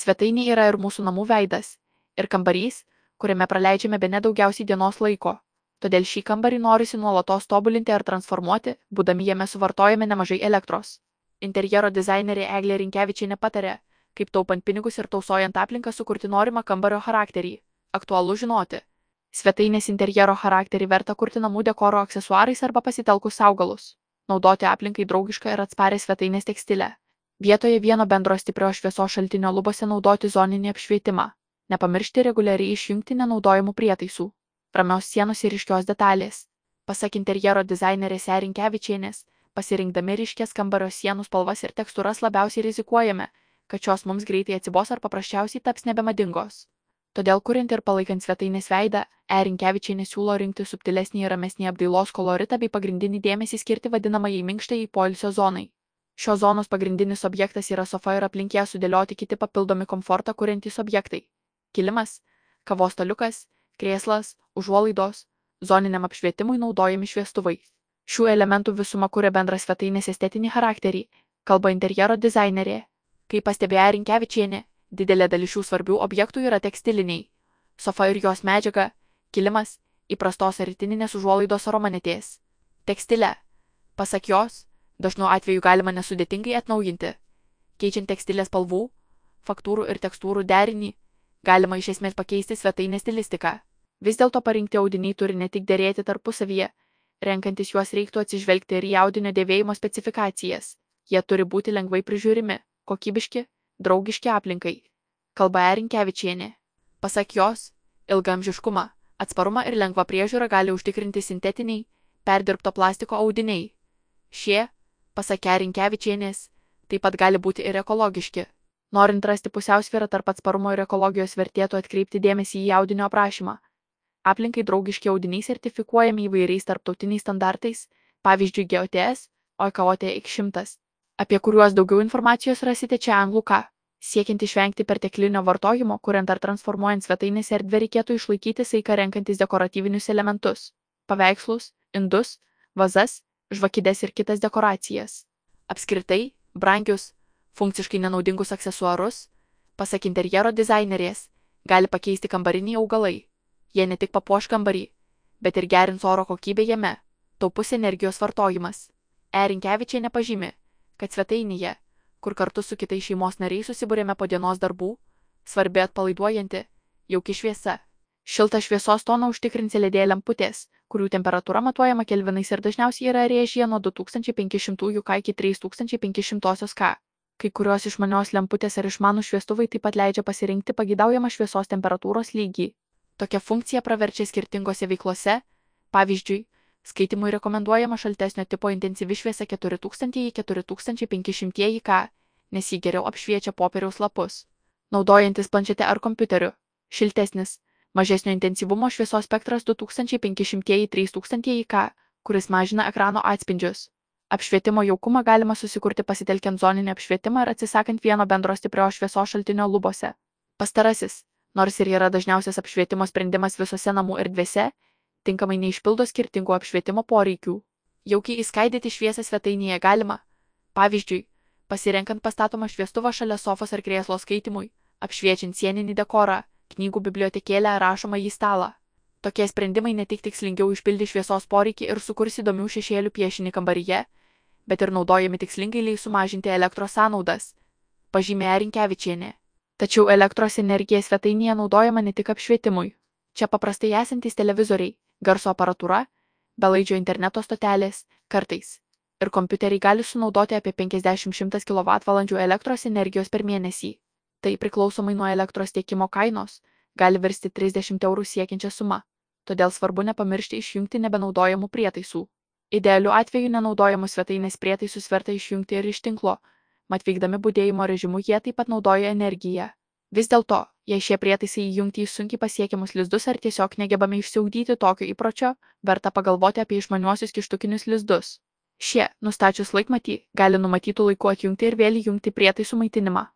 Svetainė yra ir mūsų namų veidas, ir kambarys, kuriame praleidžiame be nedaugiausiai dienos laiko. Todėl šį kambarį norisi nuolatos tobulinti ar transformuoti, būdami jame suvartojame nemažai elektros. Interjero dizainerė Eglė Rinkevičiai nepatarė, kaip taupant pinigus ir tausojant aplinką sukurti norimą kambario charakterį. Aktualu žinoti. Svetainės interjero charakterį verta kurti namų dekoro aksesuarais arba pasitelkus augalus. Naudoti aplinkai draugišką ir atsparę svetainės tekstilę. Vietoje vieno bendro stiprios šviesos šaltinio lubose naudoti zoninį apšvietimą. Nepamiršti reguliariai išjungti nenaudojamų prietaisų. Ramios sienos ir ryškios detalės. Pasak interjero dizainerės Erinkevičienės, pasirinkdami ryškės kambario sienų spalvas ir tekstūras labiausiai rizikuojame, kad šios mums greitai atsibos ar paprasčiausiai taps nebemadingos. Todėl kuriant ir palaikant svetainės veidą, Erinkevičienė siūlo rinkti subtilesnį ir ramesnį apdailos koloritą bei pagrindinį dėmesį skirti vadinamąjai minkštai poilsio zonai. Šios zonos pagrindinis objektas yra sofa ir aplink ją sudėlioti kiti papildomi komfortą kuriantys objektai - kilimas, kavos staliukas, krėslas, užuolaidos, zoniniam apšvietimui naudojami šviestuvai. Šių elementų visuma kuria bendrą svetainės estetinį charakterį, kalba interjero dizainerė. Kaip pastebėjo Rinkevičienė, didelė dalis šių svarbių objektų yra tekstiliniai. Sofa ir jos medžiaga, kilimas, įprastos rytininės užuolaidos aromanetės. Tekstilė. Pasak jos, dažnu atveju galima nesudėtingai atnaujinti. Keičiant tekstilės spalvų, faktūrų ir tekstūrų derinį, galima iš esmės pakeisti svetainės stilistiką. Vis dėlto parinkti audiniai turi ne tik dėrėti tarpusavyje, renkantis juos reiktų atsižvelgti ir į audinio dėvėjimo specifikacijas. Jie turi būti lengvai prižiūrimi, kokybiški, draugiški aplinkai. Kalba Erinkevičienė. Pasak jos, ilgamžiškumą, atsparumą ir lengvą priežiūrą gali užtikrinti sintetiniai, perdirbto plastiko audiniai. Šie, pasak Erinkevičienės, taip pat gali būti ir ekologiški. Norint rasti pusiausvyrą tarp atsparumo ir ekologijos vertėtų atkreipti dėmesį į audinio aprašymą. Aplinkai draugiški audiniai sertifikuojami įvairiais tarptautiniais standartais, pavyzdžiui GOTS, OKOTX 100, apie kuriuos daugiau informacijos rasite čia anglų ką. Siekiant išvengti perteklinio vartojimo, kuriant ar transformuojant svetainės erdvę reikėtų išlaikyti saiką renkantis dekoratyvinius elementus - paveikslus, indus, vazas, žvakides ir kitas dekoracijas. Apskritai, brangius, funkciškai nenaudingus aksesuarus, pasak interjero dizainerės, gali pakeisti kambariniai augalai. Jie ne tik papuoš kambarį, bet ir gerins oro kokybę jame, taupus energijos vartojimas. Erinkevičiai nepažymi, kad svetainėje, kur kartu su kitais šeimos nariais susibūrėme po dienos darbų, svarbi atpalaiduojanti, jauki šviesa. Šiltą šviesos toną užtikrins LED lemputės, kurių temperatūra matuojama kelvinais ir dažniausiai yra rėžyje nuo 2500 K iki 3500 K. Kai kurios išmanios lemputės ar išmanų šviestuvai taip pat leidžia pasirinkti pagidaujamą šviesos temperatūros lygį. Tokia funkcija praverčia skirtingose veiklose, pavyzdžiui, skaitimui rekomenduojama šaltesnio tipo intensyvi šviesa 4000-4500 K, nes ji geriau apšviečia popieriaus lapus. Naudojantis planšete ar kompiuteriu, šiltesnis, mažesnio intensyvumo šviesos spektras 2500-3000 K, kuris mažina ekrano atspindžius. Apšvietimo jaukumą galima susikurti pasitelkiant zoninį apšvietimą ir atsisakant vieno bendro stiprios šviesos šaltinio lubose. Pastarasis, nors ir yra dažniausias apšvietimo sprendimas visose namų erdvėse, tinkamai neišpildo skirtingų apšvietimo poreikių. Jaukiai įskaidyti šviesą svetainėje galima, pavyzdžiui, pasirenkant pastatomą šviestuvą šalia sofos ar krėslo skaitimui, apšviečiant sieninį dekorą, knygų bibliotekėlę rašomą į stalą. Tokie sprendimai ne tik tikslingiau išpildi šviesos poreikį ir sukurs įdomių šešėlių piešinį kambaryje, bet ir naudojami tikslingai leis sumažinti elektros sąnaudas, pažymė Rinkevičienė. Tačiau elektros energija svetainėje naudojama ne tik apšvietimui. Čia paprastai esantys televizoriai, garso aparatūra, belaidžio interneto stotelės, kartais. Ir kompiuteriai gali sunaudoti apie 50-100 kWh elektros energijos per mėnesį. Tai priklausomai nuo elektros tiekimo kainos gali virsti 30 eurų siekiančią sumą. Todėl svarbu nepamiršti išjungti nebenaudojamų prietaisų. Idealiu atveju nenaudojamus svetainės prietaisus verta išjungti ir iš tinklo, mat veikdami būdėjimo režimu jie taip pat naudoja energiją. Vis dėlto, jei šie prietaisai įjungti į sunkiai pasiekiamus lizdus ar tiesiog negebame išsiugdyti tokio įpročio, verta pagalvoti apie išmaniuosius kištukinius lizdus. Šie, nustačius laikmatį, gali numatytų laiku atjungti ir vėl įjungti prietaisų maitinimą.